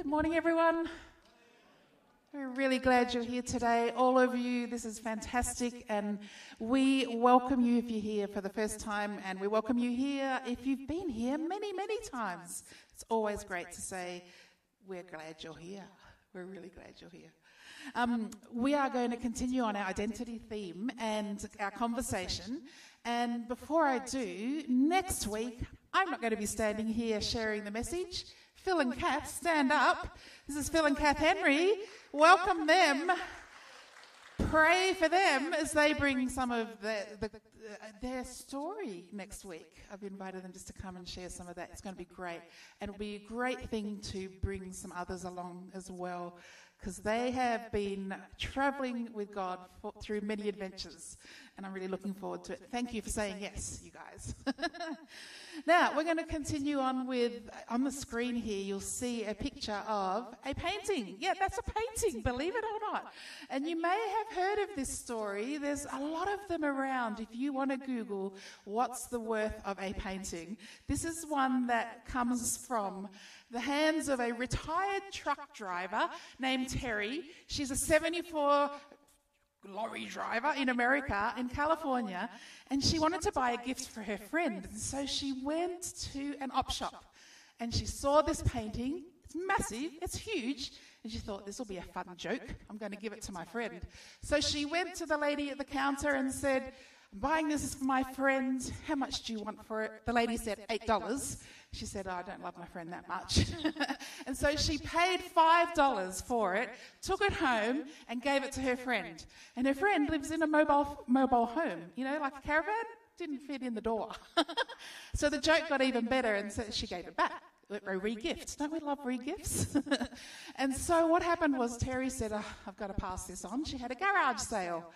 Good morning, everyone. We're really glad you're here today. All of you, this is fantastic, and we welcome you if you're here for the first time, and we welcome you here if you've been here many, many times. It's always great to say, We're glad you're here. We're really glad you're here. Um, we are going to continue on our identity theme and our conversation. And before I do, next week, I'm not going to be standing here sharing the message. Phil and Kath, stand up. This is Phil and Kath Henry. Welcome them. Pray for them as they bring some of the, the, uh, their story next week. I've invited them just to come and share some of that. It's going to be great. And it'll be a great thing to bring some others along as well because they have been traveling with God for, through many adventures, and I'm really looking forward to it. Thank you for saying yes, you guys. now, we're going to continue on with, on the screen here, you'll see a picture of a painting. Yeah, that's a painting, believe it or not. And you may have heard of this story. There's a lot of them around. If you want to Google what's the worth of a painting, this is one that comes from the hands of a retired truck driver named Terry. She's a 74 lorry driver in America, in California, and she wanted to buy a gift for her friend. And so she went to an op shop and she saw this painting. It's massive, it's huge. And she thought, this will be a fun joke. I'm going to give it to my friend. So she went to the lady at the counter and said, I'm buying this for my friend. How much do you want for it? The lady said, $8. She said, oh, I don't love my friend that much. and so she paid $5 for it, took it home, and gave it to her friend. And her friend lives in a mobile, mobile home, you know, like a caravan, didn't fit in the door. so the joke got even better, and so she gave it back. A re-gift. Don't we love re-gifts? and so what happened was Terry said, oh, I've got to pass this on. She had a garage sale.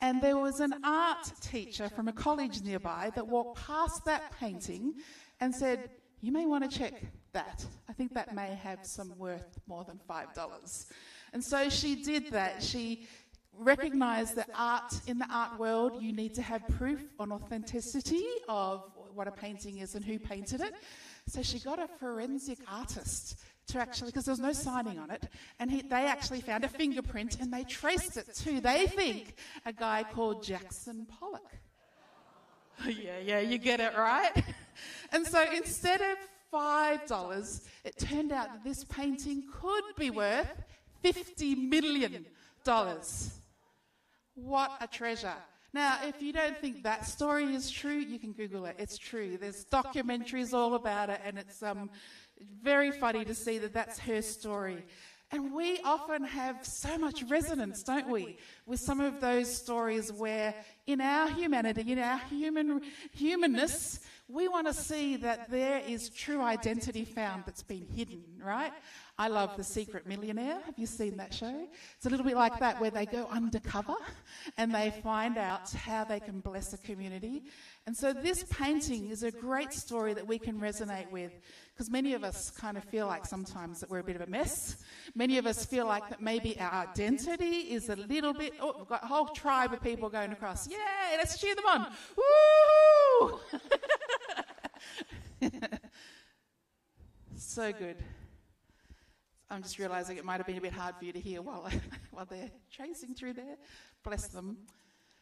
And there was an art teacher from a college nearby that walked past that painting and said, you may want to check that. I think that may have some worth more than $5. And so she did that. She recognized that art, in the art world, you need to have proof on authenticity of what a painting is and who painted it. So she got a forensic artist to actually, because there was no signing on it, and he, they actually found a fingerprint and they traced it to, they think, a guy called Jackson Pollock. yeah, yeah, you get it right. and so instead of $5, it turned out that this painting could be worth $50 million. What a treasure. Now, if you don't think that story is true, you can Google it. It's true. There's documentaries all about it, and it's um, very funny to see that that's her story. And we often have so much resonance, don't we, with some of those stories where in our humanity, in our human humanness, we want to see that there is true identity found that's been hidden, right? I love The Secret Millionaire. Have you seen that show? It's a little bit like that, where they go undercover and they find out how they can bless a community. And so, this painting is a great story that we can resonate with because many of us kind of feel like sometimes that we're a bit of a mess. Many of us feel like that maybe our identity is a little bit. Oh, we've got a whole tribe of people going across. Yay, let's cheer them on. Woo! so good. I'm just realizing it might have been a bit hard for you to hear while, while they're chasing through there. Bless them.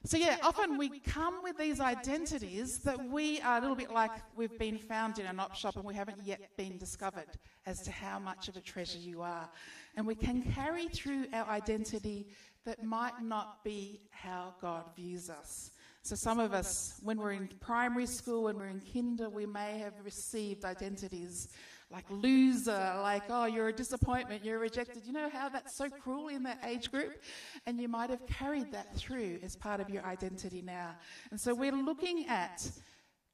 So, yeah, often we come with these identities that we are a little bit like we've been found in an op shop and we haven't yet been discovered as to how much of a treasure you are. And we can carry through our identity that might not be how God views us. So, some of us, when we're in primary school, when we're in kinder, we may have received identities like loser, like, oh, you're a disappointment, you're rejected. You know how that's so cruel in that age group? And you might have carried that through as part of your identity now. And so we're looking at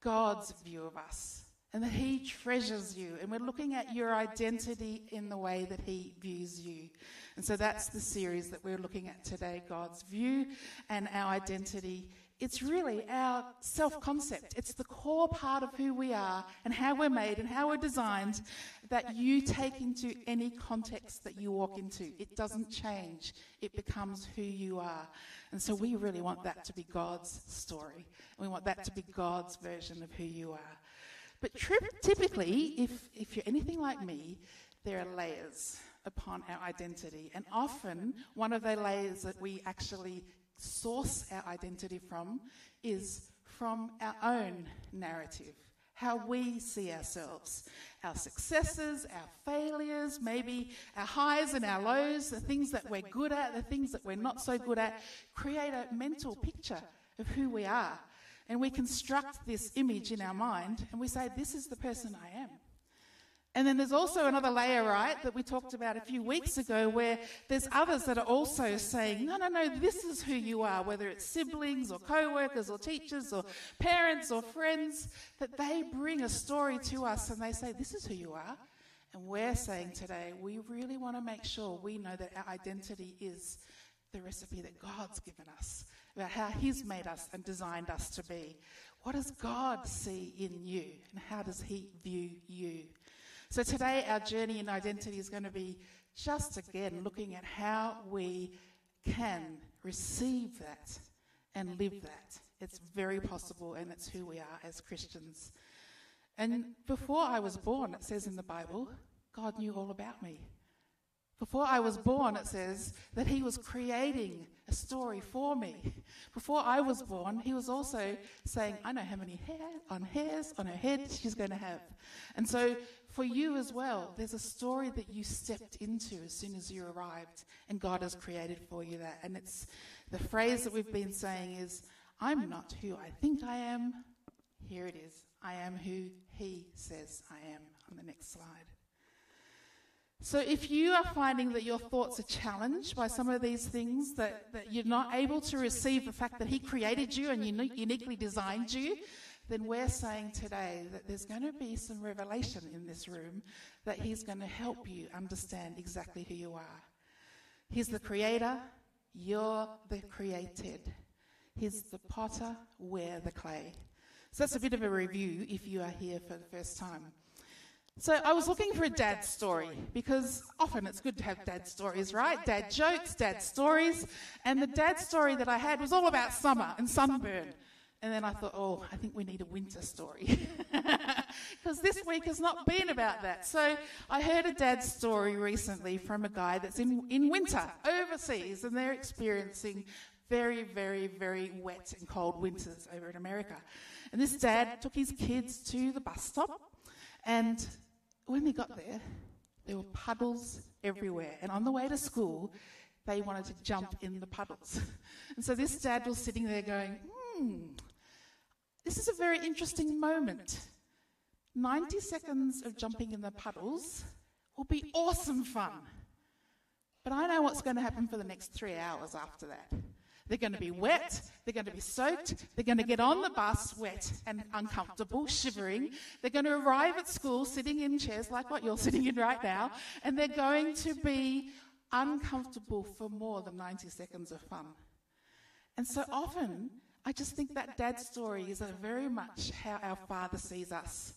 God's view of us and that He treasures you. And we're looking at your identity in the way that He views you. And so that's the series that we're looking at today God's view and our identity it's really our self concept. It's the core part of who we are and how we're made and how we're designed that you take into any context that you walk into. It doesn't change, it becomes who you are. And so we really want that to be God's story. We want that to be God's version of who you are. But tri- typically, if, if you're anything like me, there are layers upon our identity. And often, one of the layers that we actually source our identity from is from our own narrative, how we see ourselves, our successes, our failures, maybe our highs and our lows, the things that we're good at, the things that we're not so good at, create a mental picture of who we are. And we construct this image in our mind and we say, This is the person I am. And then there's also another layer, right, that we talked about a few weeks ago, where there's others that are also saying, no, no, no, this is who you are, whether it's siblings or co workers or teachers or parents or friends, that they bring a story to us and they say, this is who you are. And we're saying today, we really want to make sure we know that our identity is the recipe that God's given us, about how He's made us and designed us to be. What does God see in you, and how does He view you? So today, our journey in identity is going to be just again looking at how we can receive that and live that. It's very possible, and it's who we are as Christians. And before I was born, it says in the Bible, God knew all about me. Before I was born, it says that He was creating a story for me. Before I was born, He was also saying, I know how many hair on hairs on her head she's going to have. And so for you as well, there's a story that you stepped into as soon as you arrived, and God has created for you that. And it's the phrase that we've been saying is, I'm not who I think I am. Here it is. I am who He says I am. On the next slide. So, if you are finding that your thoughts are challenged by some of these things, that, that you're not able to receive the fact that He created you and uniquely designed you, then we're saying today that there's going to be some revelation in this room that He's going to help you understand exactly who you are. He's the creator, you're the created. He's the potter, we're the clay. So that's a bit of a review if you are here for the first time. So I was looking for a dad story because often it's good to have dad stories, right? Dad jokes, dad stories. And the dad story that I had was all about summer and sunburn. And then I thought, oh, I think we need a winter story. Because this week has not been about that. So I heard a dad's story recently from a guy that's in, in winter overseas and they're experiencing very, very, very wet and cold winters over in America. And this dad took his kids to the bus stop. And when they got there, there were puddles everywhere. And on the way to school, they wanted to jump in the puddles. And so this dad was sitting there going, hmm, this is a very interesting moment. 90 seconds of jumping in the puddles will be awesome fun. But I know what's going to happen for the next three hours after that. They're going to be wet, they're going to be soaked, they're going to get on the bus wet and uncomfortable, shivering. They're going to arrive at school sitting in chairs like what you're sitting in right now, and they're going to be uncomfortable for more than 90 seconds of fun. And so often, I just think that dad's story is very much how our Father sees us.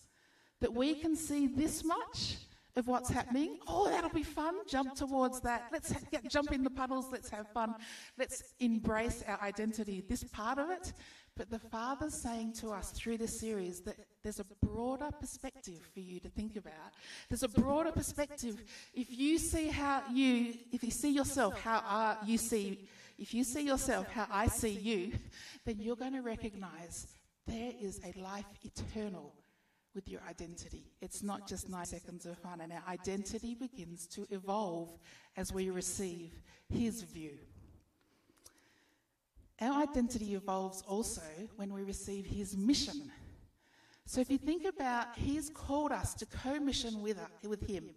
That we can see this much of what's happening. Oh, that'll be fun. Jump towards that. Let's get, jump in the puddles. Let's have fun. Let's embrace our identity, this part of it. But the Father's saying to us through this series that there's a broader perspective for you to think about. There's a broader perspective. If you see how you, if you see yourself how uh, you see if you see yourself how I see you, then you're going to recognize there is a life eternal with your identity. It's not just nine seconds of fun, and our identity begins to evolve as we receive His view. Our identity evolves also when we receive His mission. So if you think about, He's called us to co mission with, with Him,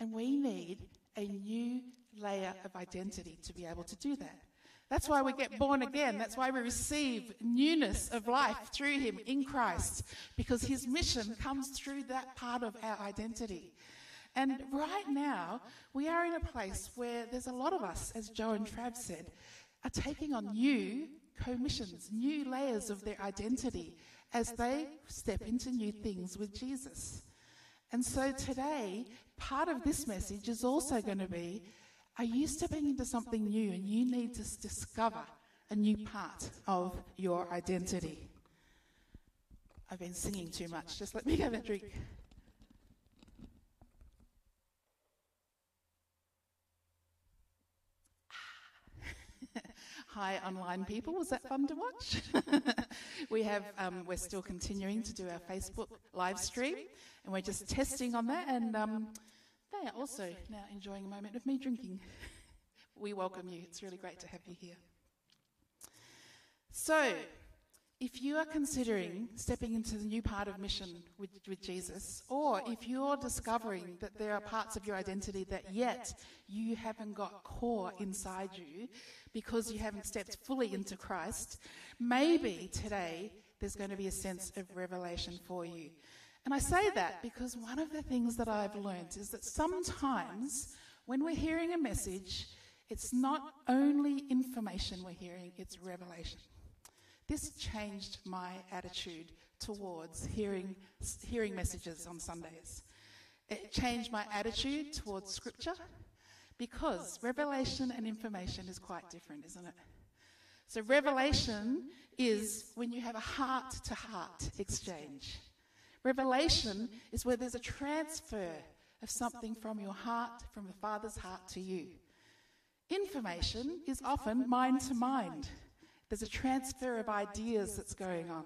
and we need a new layer of identity to be able to do that. That's why we get born again. That's why we receive newness of life through Him in Christ, because His mission comes through that part of our identity. And right now, we are in a place where there's a lot of us, as Joe and Trav said, are taking on new commissions, new layers of their identity as they step into new things with Jesus. And so today, part of this message is also going to be are you stepping into something new and you need to discover a new part of your identity? I've been singing too much. Just let me have a drink. Hi, online people. Was that fun to watch? we have, um, we're still continuing to do our Facebook live stream, and we're just testing on that. And um, they are also now enjoying a moment of me drinking. we welcome you. It's really great to have you here. So, if you are considering stepping into the new part of mission with, with, Jesus, or if you're discovering that there are parts of your identity that yet you haven't got core inside you because you haven't stepped fully into Christ, maybe today there's going to be a sense of revelation for you. And I say that because one of the things that I've learned is that sometimes when we're hearing a message, it's not only information we're hearing, it's revelation. This changed my attitude towards hearing, hearing messages on Sundays. It changed my attitude towards Scripture because revelation and information is quite different, isn't it? So, revelation is when you have a heart to heart exchange. Revelation is where there's a transfer of something from your heart, from the Father's heart to you. Information is often mind to mind. There's a transfer of ideas that's going on.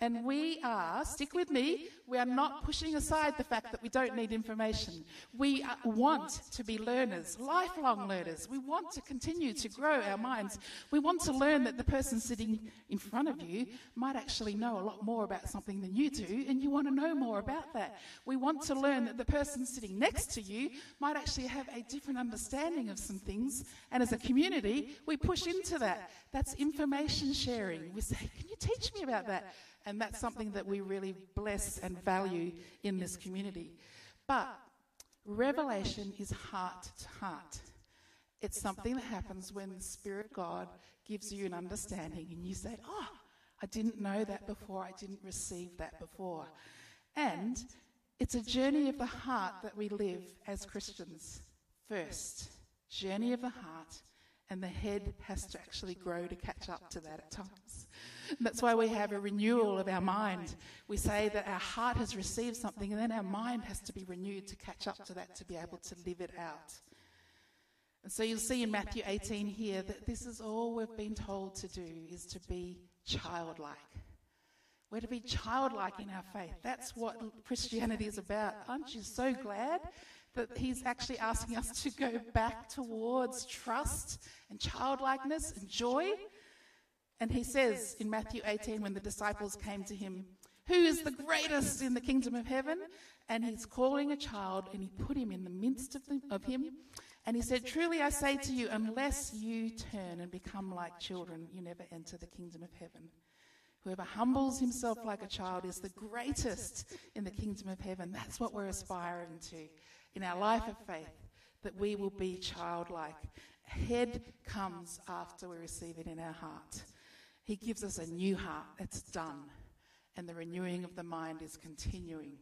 And we are, stick with me, we are not pushing aside the fact that we don't need information. We want to be learners, lifelong learners. We want to continue to grow our minds. We want to learn that the person sitting in front of you might actually know a lot more about something than you do, and you want to know more about that. We want to learn that the person sitting next to you might actually have a different understanding of some things, and as a community, we push into that. That's information sharing. We say, Can you teach me about that? And that's something that we really bless and value in this community. But revelation is heart to heart. It's something that happens when the Spirit of God gives you an understanding and you say, Oh, I didn't know that before, I didn't receive that before. And it's a journey of the heart that we live as Christians first. Journey of the heart, and the head has to actually grow to catch up to that at times. That's why we have a renewal of our mind. We say that our heart has received something, and then our mind has to be renewed to catch up to that to be able to live it out. And so you'll see in Matthew 18 here that this is all we've been told to do is to be childlike. We're to be childlike in our faith. That's what Christianity is about. Aren't you so glad that he's actually asking us to go back towards trust and childlikeness and joy? And he says in Matthew 18, when the disciples came to him, Who is the greatest in the kingdom of heaven? And he's calling a child, and he put him in the midst of, the, of him. And he said, Truly I say to you, unless you turn and become like children, you never enter the kingdom of heaven. Whoever humbles himself like a child is the greatest in the kingdom of heaven. That's what we're aspiring to in our life of faith, that we will be childlike. Head comes after we receive it in our heart. He gives us a new heart. It's done. And the renewing of the mind is continuing.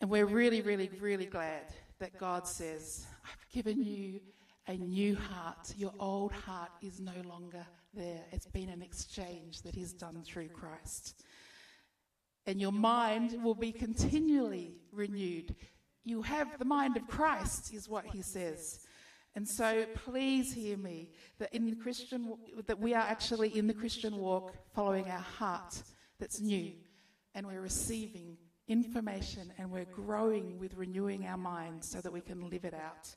And we're really, really, really glad that God says, I've given you a new heart. Your old heart is no longer there. It's been an exchange that He's done through Christ. And your mind will be continually renewed. You have the mind of Christ, is what He says. And so please hear me that in the Christian that we are actually in the Christian walk following our heart that's new. and we're receiving information and we're growing with renewing our minds so that we can live it out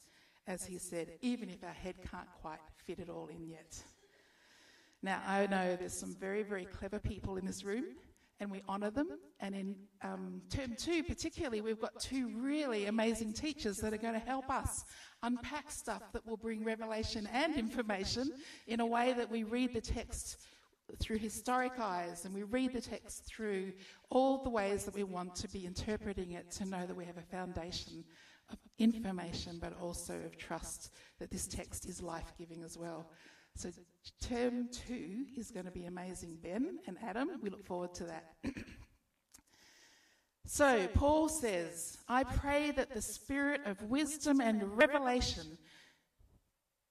as he said even if our head can't quite fit it all in yet. Now I know there's some very very clever people in this room and we honour them. And in um, term two, particularly, we've got two really amazing teachers that are going to help us unpack stuff that will bring revelation and information in a way that we read the text through historic eyes and we read the text through all the ways that we want to be interpreting it to know that we have a foundation of information but also of trust that this text is life giving as well. So, term two is going to be amazing, Ben and Adam. We look forward to that. so, Paul says, I pray that the spirit of wisdom and revelation,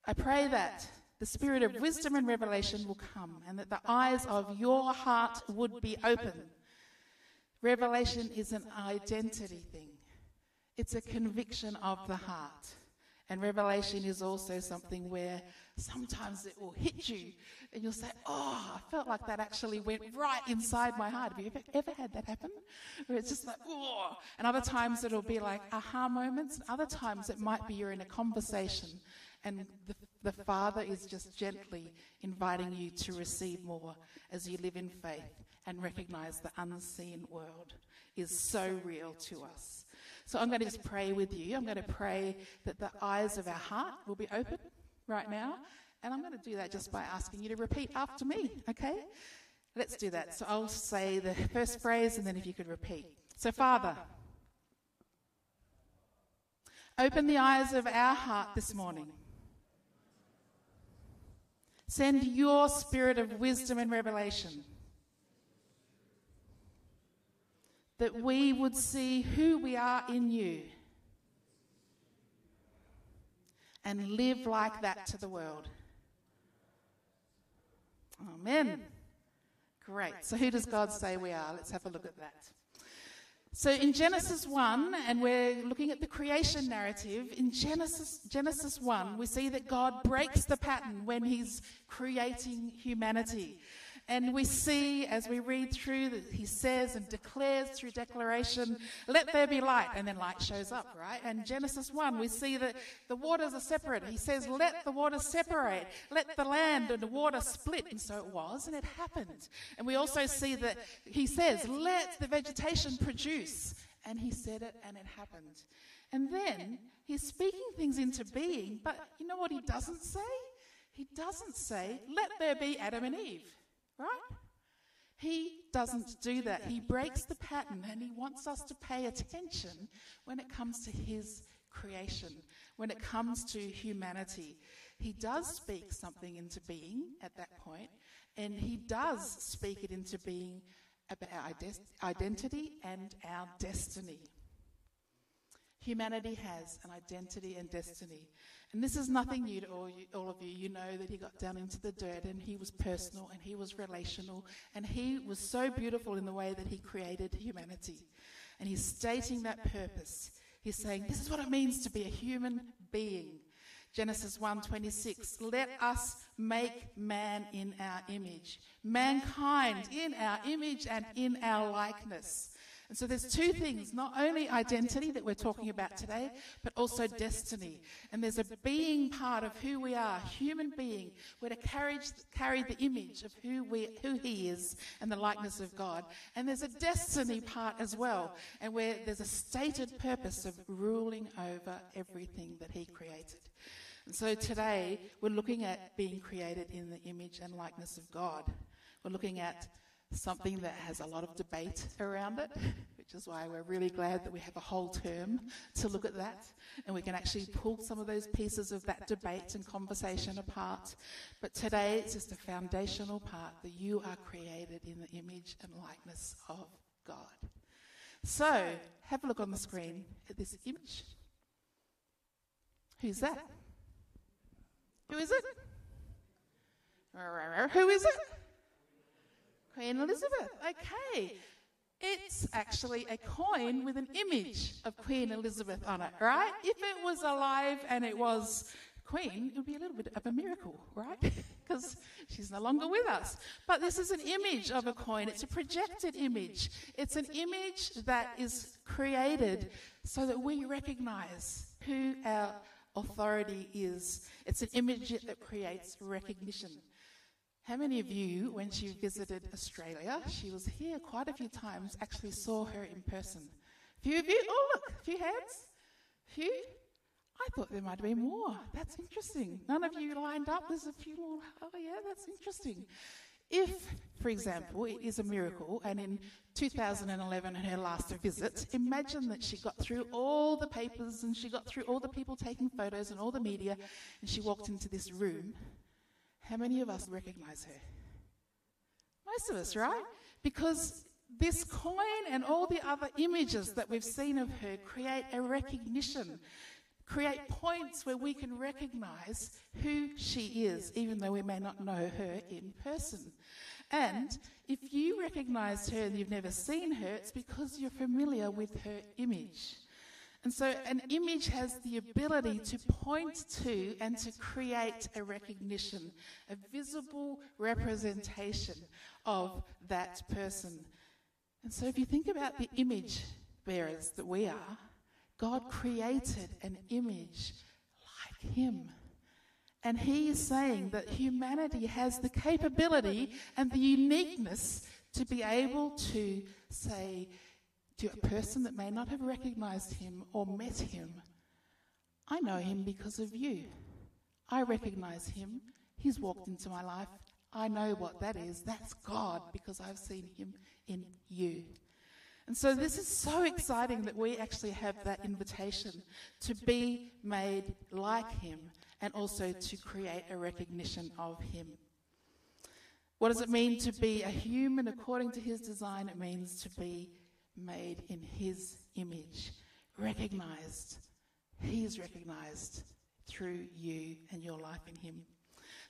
I pray that the spirit of wisdom and revelation will come and that the eyes of your heart would be open. Revelation is an identity thing, it's a conviction of the heart. And revelation is also something where sometimes it will hit you and you'll say, Oh, I felt like that actually went right inside my heart. Have you ever, ever had that happen? Where it's just like, Oh. And other times it'll be like aha moments. And other times it might be you're in a conversation and the, the Father is just gently inviting you to receive more as you live in faith and recognize the unseen world is so real to us. So I'm going to just pray with you. I'm going to pray that the eyes of our heart will be open right now. And I'm going to do that just by asking you to repeat after me, okay? Let's do that. So I'll say the first phrase and then if you could repeat. So, Father, open the eyes of our heart this morning. Send your spirit of wisdom and revelation that we would see who we are in you and live like that to the world. Amen. Great. So, who does God say we are? Let's have a look at that. So, in Genesis 1, and we're looking at the creation narrative, in Genesis, Genesis 1, we see that God breaks the pattern when He's creating humanity. And we see as we read through that he says and declares through declaration, let there be light. And then light shows up, right? And Genesis 1, we see that the waters are separate. He says, let the waters separate. Let the land and the water split. And so it was, and it happened. And we also see that he says, let the vegetation produce. And he said it, and it happened. And then he's speaking things into being, but you know what he doesn't say? He doesn't say, let there be Adam and Eve. Right? He doesn't do that. He breaks the pattern and he wants us to pay attention when it comes to his creation, when it comes to humanity. He does speak something into being at that point, and he does speak it into being about our identity and our destiny. Humanity has an identity and destiny. And this is nothing new to all, you, all of you. You know that he got down into the dirt and he was personal and he was relational and he was so beautiful in the way that he created humanity. And he's stating that purpose. He's saying, This is what it means to be a human being. Genesis 1:26 Let us make man in our image. mankind in our image and in our likeness and so there's two things not only identity that we're talking about today, but also destiny. And there's a being part of who we are, human being. We're to carry, carry the image of who, we, who He is and the likeness of God. And there's a destiny part as well, and where there's a stated purpose of ruling over everything that He created. And so today we're looking at being created in the image and likeness of God. We're looking at something that has a lot of debate around it, which is why we're really glad that we have a whole term to look at that and we can actually pull some of those pieces of that debate and conversation apart. But today it's just a foundational part that you are created in the image and likeness of God. So, have a look on the screen at this image. Who's that? Who is it? Who is it? Queen Elizabeth. Okay. It's actually a coin with an image of Queen Elizabeth on it, right? If it was alive and it was Queen, it would be a little bit of a miracle, right? Because she's no longer with us. But this is an image of a coin. It's a projected image. It's an image that is created so that we recognize who our authority is. It's an image that creates recognition. How many of you, when she visited Australia, she was here quite a few times, actually saw her in person? A few of you? Oh, look, a few hands. A few? I thought there might be more. That's interesting. None of you lined up. There's a few more. Oh, yeah, that's interesting. If, for example, it is a miracle, and in 2011, her last visit, imagine that she got through all the papers and she got through all the people taking photos and all the media, and she walked into this room how many of us recognize her? Most of us, right? Because this coin and all the other images that we've seen of her create a recognition, create points where we can recognize who she is, even though we may not know her in person. And if you recognize her and you've never seen her, it's because you're familiar with her image. And so an image has the ability to point to and to create a recognition, a visible representation of that person. And so if you think about the image bearers that we are, God created an image like Him. And He is saying that humanity has the capability and the uniqueness to be able to say to a person that may not have recognized Him or met Him, I know Him because of you. I recognize Him. He's walked into my life. I know what that is. That's God because I've seen Him in you. And so this is so exciting that we actually have that invitation to be made like him and also to create a recognition of him. What does it mean to be a human according to his design? It means to be made in his image, recognized. He is recognized through you and your life in him.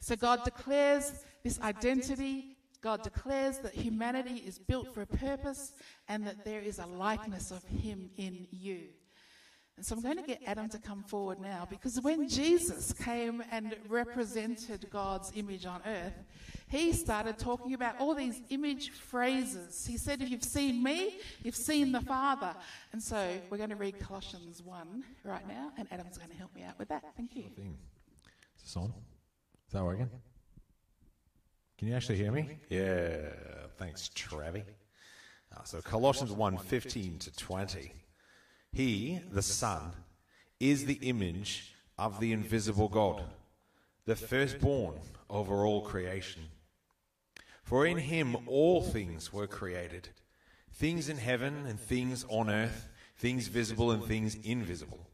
So God declares this identity God declares that humanity is built for a purpose and that there is a likeness of Him in you. And so I'm going to get Adam to come forward now because when Jesus came and represented God's image on earth, he started talking about all these image phrases. He said, If you've seen me, you've seen the Father. And so we're going to read Colossians 1 right now, and Adam's going to help me out with that. Thank you. Is this on? Is that working? Can you actually hear me? Yeah, thanks, Travi. Uh, so Colossians 1 15 to 20. He, the Son, is the image of the invisible God, the firstborn over all creation. For in him all things were created things in heaven and things on earth, things visible and things invisible.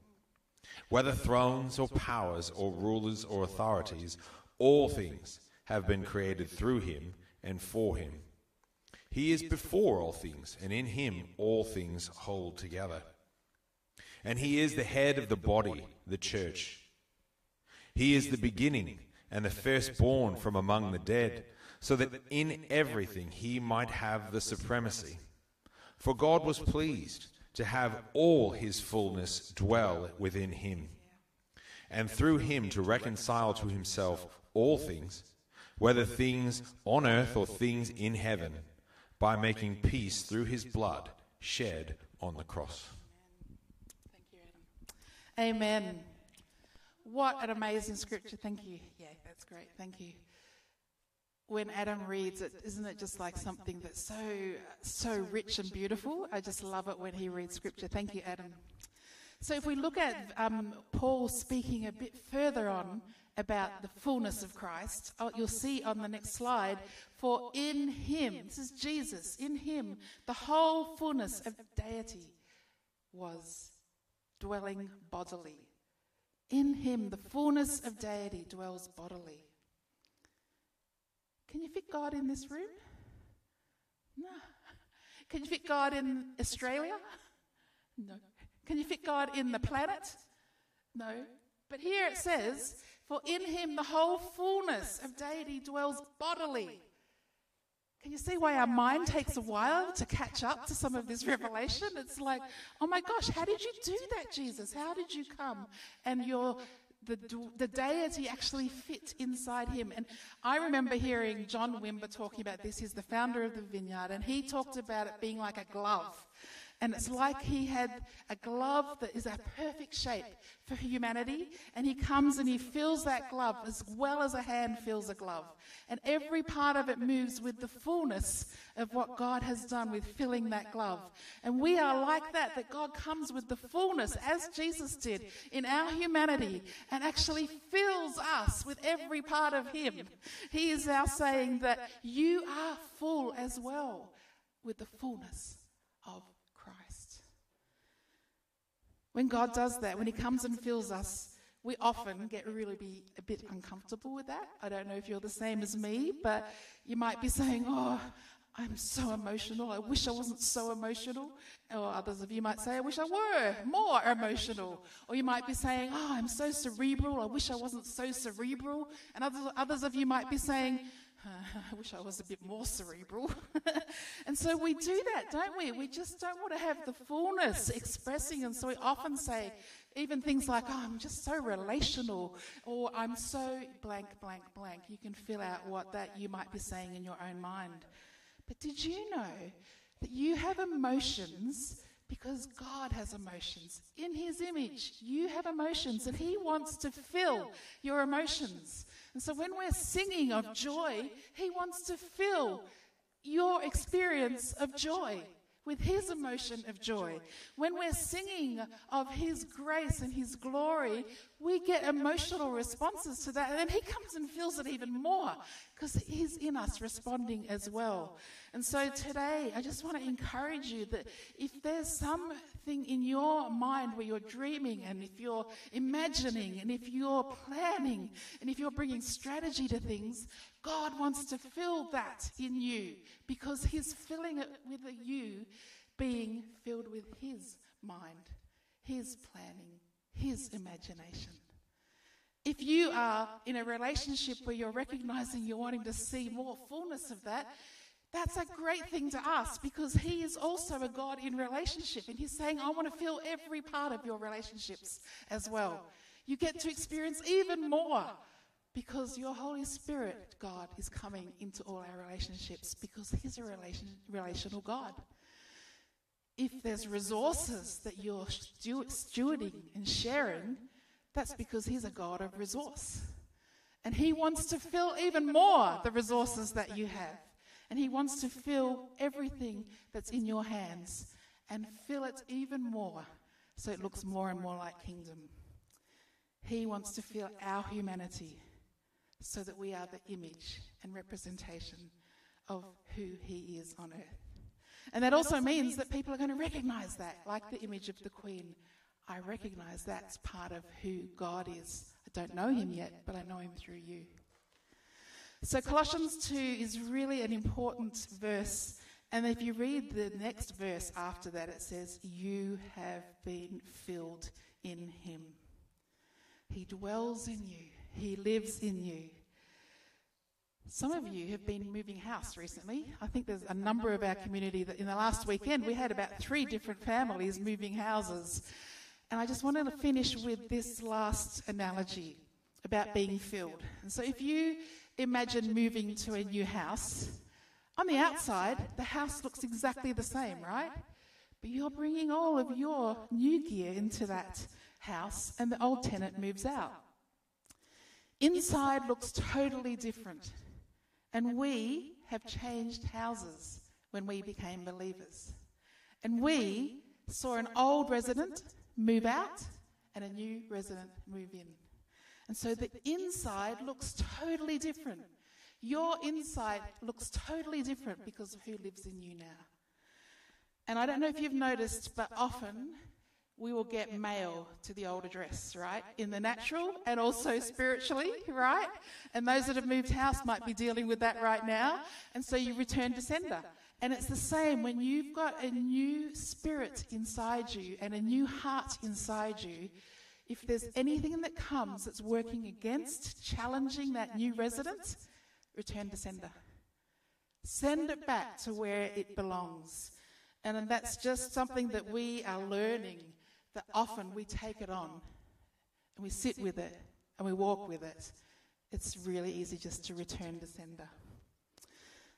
Whether thrones or powers or rulers or authorities, all things have been created through him and for him. He is before all things, and in him all things hold together. And he is the head of the body, the church. He is the beginning and the firstborn from among the dead, so that in everything he might have the supremacy. For God was pleased to have all his fullness dwell within him, and through him to reconcile to himself all things whether things on earth or things in heaven, by making peace through his blood shed on the cross. Thank you, Adam. Amen. What an amazing scripture. Thank you. Yeah, that's great. Thank you. When Adam reads it, isn't it just like something that's so so rich and beautiful? I just love it when he reads scripture. Thank you, Adam. So if we look at um, Paul speaking a bit further on about the fullness of Christ. Oh, you'll see on the next slide, for in him, this is Jesus, in him, the whole fullness of deity was dwelling bodily. In him, the fullness of deity dwells bodily. Can you fit God in this room? No. Can you fit God in Australia? No. Can you fit God in the planet? No. But here it says, for in him the whole fullness of deity dwells bodily. Can you see why our mind takes a while to catch up to some of this revelation? It's like, oh my gosh, how did you do that, Jesus? How did you come? And your the, the deity actually fit inside him. And I remember hearing John Wimber talking about this. He's the founder of the Vineyard, and he talked about it being like a glove. And it's like he had a glove that is a perfect shape for humanity. And he comes and he fills that glove as well as a hand fills a glove. And every part of it moves with the fullness of what God has done with filling that glove. And we are like that, that God comes with the fullness, as Jesus did, in our humanity and actually fills us with every part of him. He is now saying that you are full as well with the fullness of when God does that, when He comes and fills us, we often get really be a bit uncomfortable with that. I don't know if you're the same as me, but you might be saying, oh, oh, I'm so emotional. I wish I wasn't so emotional. Or others of you might say, I wish I were more emotional. Or you might be saying, Oh, I'm so cerebral. I wish I wasn't so cerebral. And others, others of you might be saying, I wish I was a bit more cerebral. and so we do that, don't we? We just don't want to have the fullness expressing. And so we often say, even things like, oh, I'm oh, just so relational, or I'm so blank, blank, blank. You can fill out what that you might be saying in your own mind. But did you know that you have emotions because God has emotions. In His image, you have emotions, and He wants to fill your emotions. And so when we're singing of joy, He wants to fill your experience of joy with his emotion of joy. When we're singing of his grace and his glory, we get emotional responses to that. And then he comes and feels it even more because he's in us responding as well. And so today, I just want to encourage you that if there's something in your mind where you're dreaming and if you're imagining and if you're planning and if you're bringing strategy to things, God wants to fill that in you because He's filling it with you being filled with His mind, His planning, His imagination. If you are in a relationship where you're recognizing you're wanting to see more fullness of that, that's a great thing to ask because He is also a God in relationship. And He's saying, I want to fill every part of your relationships as well. You get to experience even more because your Holy Spirit, God, is coming into all our relationships because He's a relation, relational God. If there's resources that you're stewarding and sharing, that's because He's a God of resource. And He wants to fill even more the resources that you have. And He wants to fill everything that's in your hands and fill it even more so it looks more and more like kingdom. He wants to fill our humanity so that we are the image and representation of who He is on earth. And that also means that people are going to recognize that, like the image of the Queen. I recognize that's part of who God is. I don't know Him yet, but I know Him through you. So, Colossians 2 is really an important verse. And if you read the next verse after that, it says, You have been filled in Him. He dwells in you. He lives in you. Some of you have been moving house recently. I think there's a number of our community that in the last weekend we had about three different families moving houses. And I just wanted to finish with this last analogy about being filled. And so if you imagine moving to a new house, on the outside, the house looks exactly the same, right? But you're bringing all of your new gear into that house, and the old tenant moves out. Inside looks totally different. And we have changed houses when we became believers. And we saw an old resident move out and a new resident move in. And so the inside looks totally different. Your inside looks totally different because of who lives in you now. And I don't know if you've noticed, but often we will get mail to the old address, right? In the natural and also spiritually, right? And those that have moved house might be dealing with that right now. And so you return to sender. And it's the same when you've got a new spirit inside you and a new heart inside you. If there's anything that comes that's working against challenging that new residence, return to sender. Send it back to where it belongs. And that's just something that we are learning that often we take it on and we sit with it and we walk with it. It's really easy just to return to sender.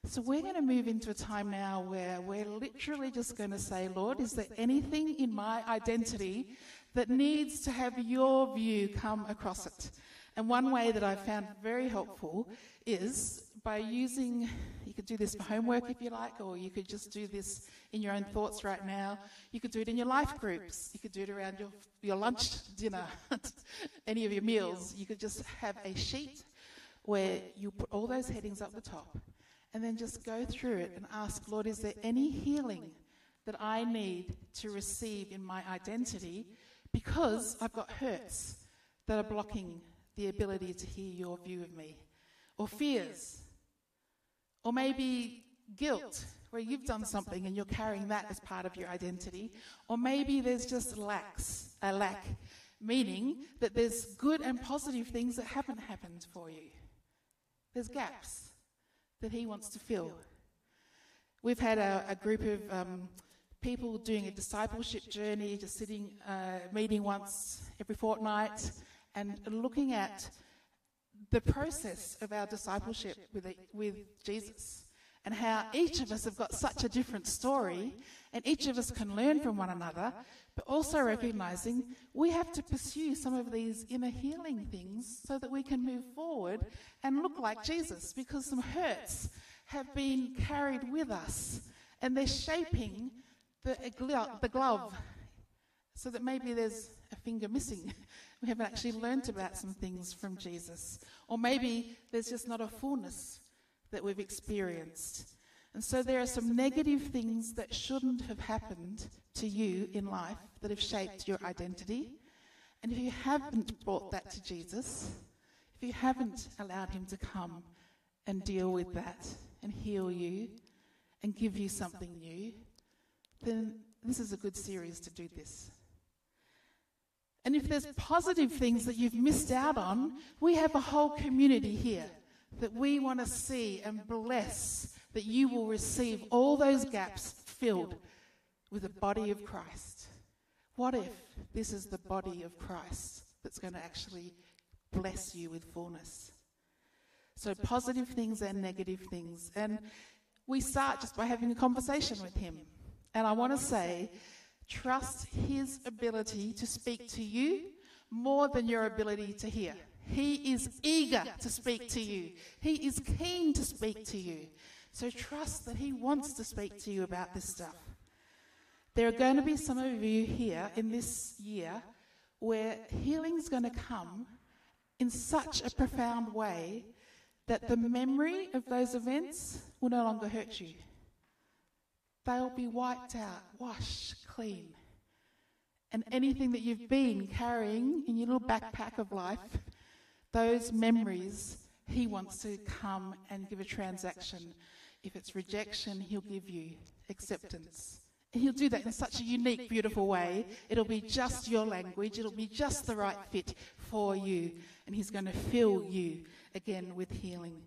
So we're going to move into a time now where we're literally just going to say, Lord, is there anything in my identity that needs to have your view come across it? And one way that I've found very helpful is by using, you could do this for homework if you like, or you could just do this in your own thoughts right now. You could do it in your life groups. You could do it around your, your lunch, dinner, any of your meals. You could just have a sheet where you put all those headings up the top and then just go through it and ask, Lord, is there any healing that I need to receive in my identity because I've got hurts that are blocking the ability to hear your view of me? Or fears? Or maybe guilt where you've done something and you're carrying that as part of your identity. Or maybe there's just lacks, a lack, meaning that there's good and positive things that haven't happened for you. There's gaps. that He wants to fill. We've had a, a group of um, people doing a discipleship journey, just sitting, uh, meeting once every fortnight, and looking at the process of our discipleship with, with Jesus and how each of us have got such a different story and each of us can learn from one another, but also recognizing we have to pursue some of these inner healing things so that we can move forward and look like Jesus because some hurts have been carried with us and they're shaping the, the glove so that maybe there's a finger missing. We haven't actually learnt about some things from Jesus. Or maybe there's just not a fullness that we've experienced. And so there are some negative things that shouldn't have happened to you in life that have shaped your identity. And if you haven't brought that to Jesus, if you haven't allowed Him to come and deal with that and heal you and give you something new, then this is a good series to do this. And if there's positive things that you've missed out on, we have a whole community here that we want to see and bless that you will receive all those gaps filled with the body of Christ. What if this is the body of Christ that's going to actually bless you with fullness? So, positive things and negative things. And we start just by having a conversation with Him. And I want to say, trust His ability to speak to you more than your ability to hear. He is eager to speak to you, He is keen to speak to you. So trust that He wants to speak to you about this stuff. There are going to be some of you here in this year where healing is going to come in such a profound way that the memory of those events will no longer hurt you. They'll be wiped out, washed clean. And anything that you've been carrying in your little backpack of life, those memories, He wants to come and give a transaction. If it's rejection, He'll give you acceptance. And he'll do that in such a unique, beautiful way. It'll be just your language, it'll be just the right fit for you. And he's going to fill you again with healing.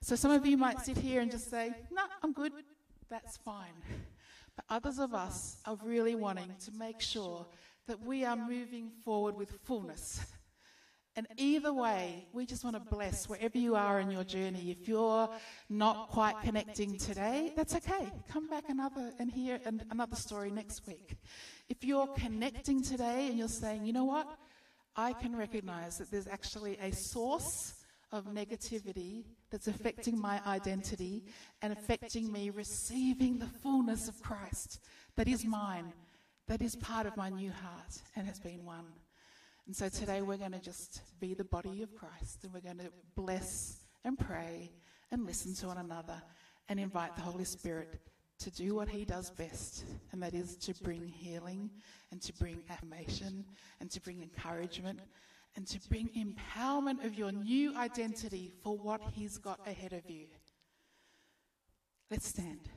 So some of you might sit here and just say, No, I'm good that's fine. But others of us are really wanting to make sure that we are moving forward with fullness. And either way, we just want to bless wherever you are in your journey. If you're not quite connecting today, that's okay. Come back another and hear another story next week. If you're connecting today and you're saying, you know what, I can recognize that there's actually a source of negativity that's affecting my identity and affecting me receiving the fullness of Christ that is mine, that is part of my new heart and has been won. And so today we're going to just be the body of Christ and we're going to bless and pray and listen to one another and invite the Holy Spirit to do what he does best, and that is to bring healing and to bring affirmation and to bring encouragement and to bring empowerment of your new identity for what He's got ahead of you. Let's stand.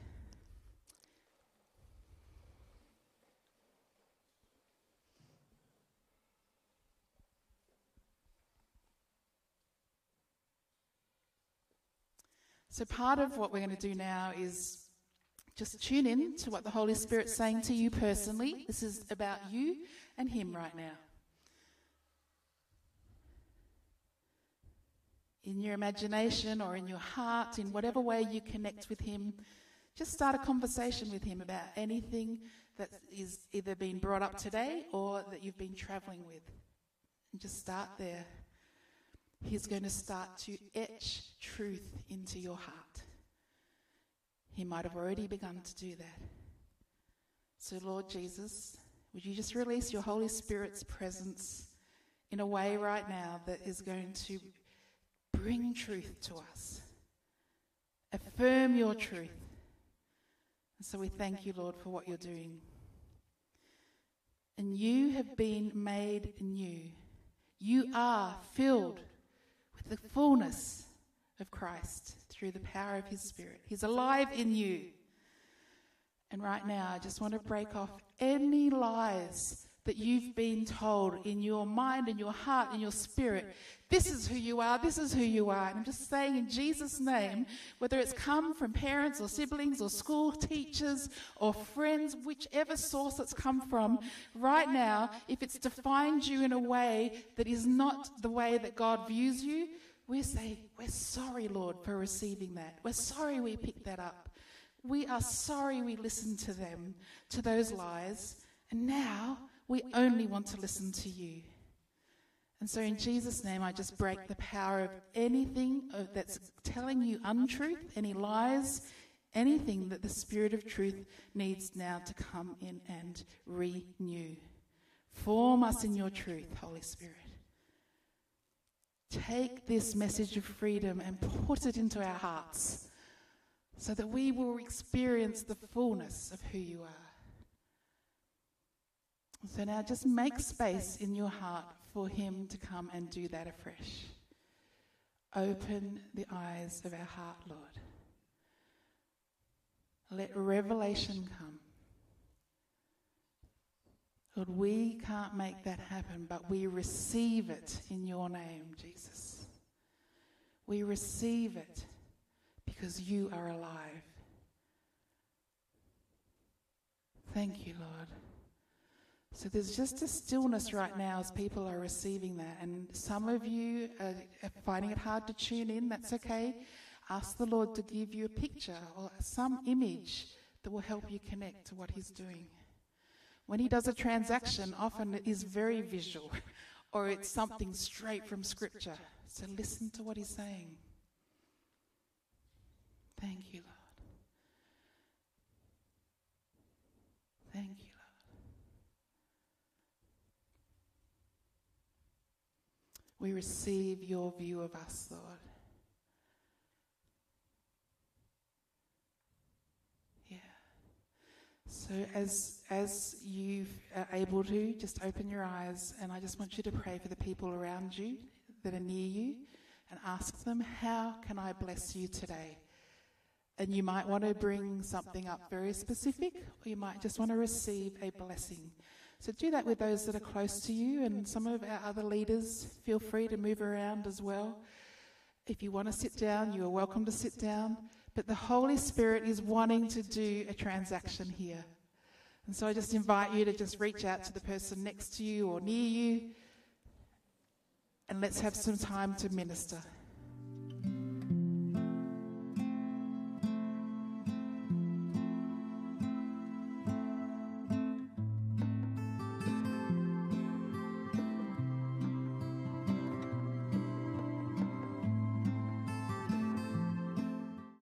So, part of what we're going to do now is just tune in to what the Holy Spirit's saying to you personally. This is about you and Him right now. In your imagination or in your heart, in whatever way you connect with Him, just start a conversation with Him about anything that is either being brought up today or that you've been traveling with. And just start there. He's going to start to etch truth into your heart. He might have already begun to do that. So, Lord Jesus, would you just release your Holy Spirit's presence in a way right now that is going to bring truth to us. Affirm your truth. And so we thank you, Lord, for what you're doing. And you have been made new. You are filled with the fullness of Christ through the power of his Spirit. He's alive in you. And right now, I just want to break off any lies that you've been told in your mind, in your heart, in your spirit, this is who you are, this is who you are. And I'm just saying in Jesus' name, whether it's come from parents or siblings or school teachers or friends, whichever source it's come from, right now, if it's defined you in a way that is not the way that God views you, we say, We're sorry, Lord, for receiving that. We're sorry we picked that up. We are sorry we listened to them, to those lies. And now we only want to listen to you. And so, in Jesus' name, I just break the power of anything that's telling you untruth, any lies, anything that the Spirit of truth needs now to come in and renew. Form us in your truth, Holy Spirit. Take this message of freedom and put it into our hearts so that we will experience the fullness of who you are. So now just make space in your heart for Him to come and do that afresh. Open the eyes of our heart, Lord. Let revelation come. Lord, we can't make that happen, but we receive it in your name, Jesus. We receive it because you are alive. Thank you, Lord. So there's just a stillness right now as people are receiving that. And some of you are finding it hard to tune in. That's okay. Ask the Lord to give you a picture or some image that will help you connect to what He's doing. When He does a transaction, often it is very visual or it's something straight from Scripture. So listen to what He's saying. Thank you, Lord. Thank you. We receive your view of us, Lord. Yeah. So as as you are able to, just open your eyes, and I just want you to pray for the people around you that are near you, and ask them, "How can I bless you today?" And you might want to bring something up very specific, or you might just want to receive a blessing. So do that with those that are close to you, and some of our other leaders, feel free to move around as well. If you want to sit down, you are welcome to sit down. But the Holy Spirit is wanting to do a transaction here. And so I just invite you to just reach out to the person next to you or near you, and let's have some time to minister.